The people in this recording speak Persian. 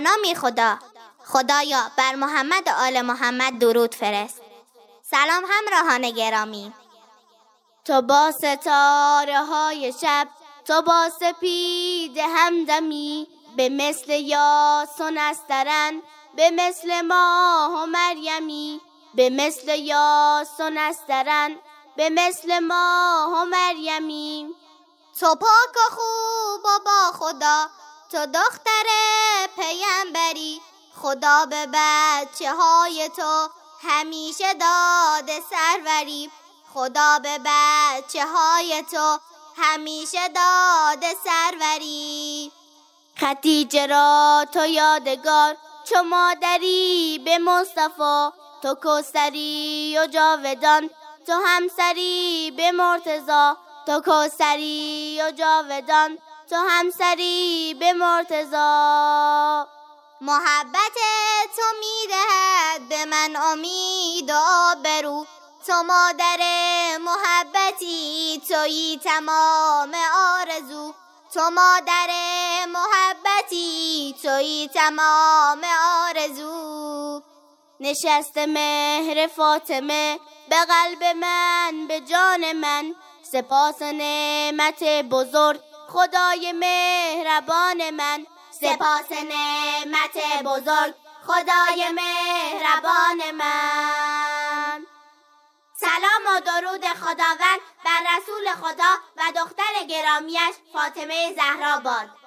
نامی خدا. خدایا بر محمد و آل محمد درود فرست. سلام همراهان گرامی. تو با ستاره های شب تو با سپید همدمی به مثل یاس و نسترن به مثل ماه و مریمی به مثل یاس و نسترن به مثل ماه و مریمی. تو پاک و خوب و با خدا تو دختر پیمبری خدا به بچه های تو همیشه داده سروری. خدا به بچه های تو همیشه داده سروری. خدیجه را تو یادگار چو مادری به مصطفی. تو کوسری و جاودان تو همسری به مرتزا تو کوسری و جاودان تو همسری به مرتزا محبت تو می‌دهد به من امید و آبرو. تو مادر محبتی تویی تمام آرزو. تو مادر محبتی تویی تمام آرزو. نشست مهر فاطمه به قلب من به جان من. سپاس نعمت بزرگ خدای مهربان من. سپاس نعمت بزرگ. خدای مهربان من. سلام و درود خداوند بر رسول خدا و دختر گرامیش فاطمه زهرا باد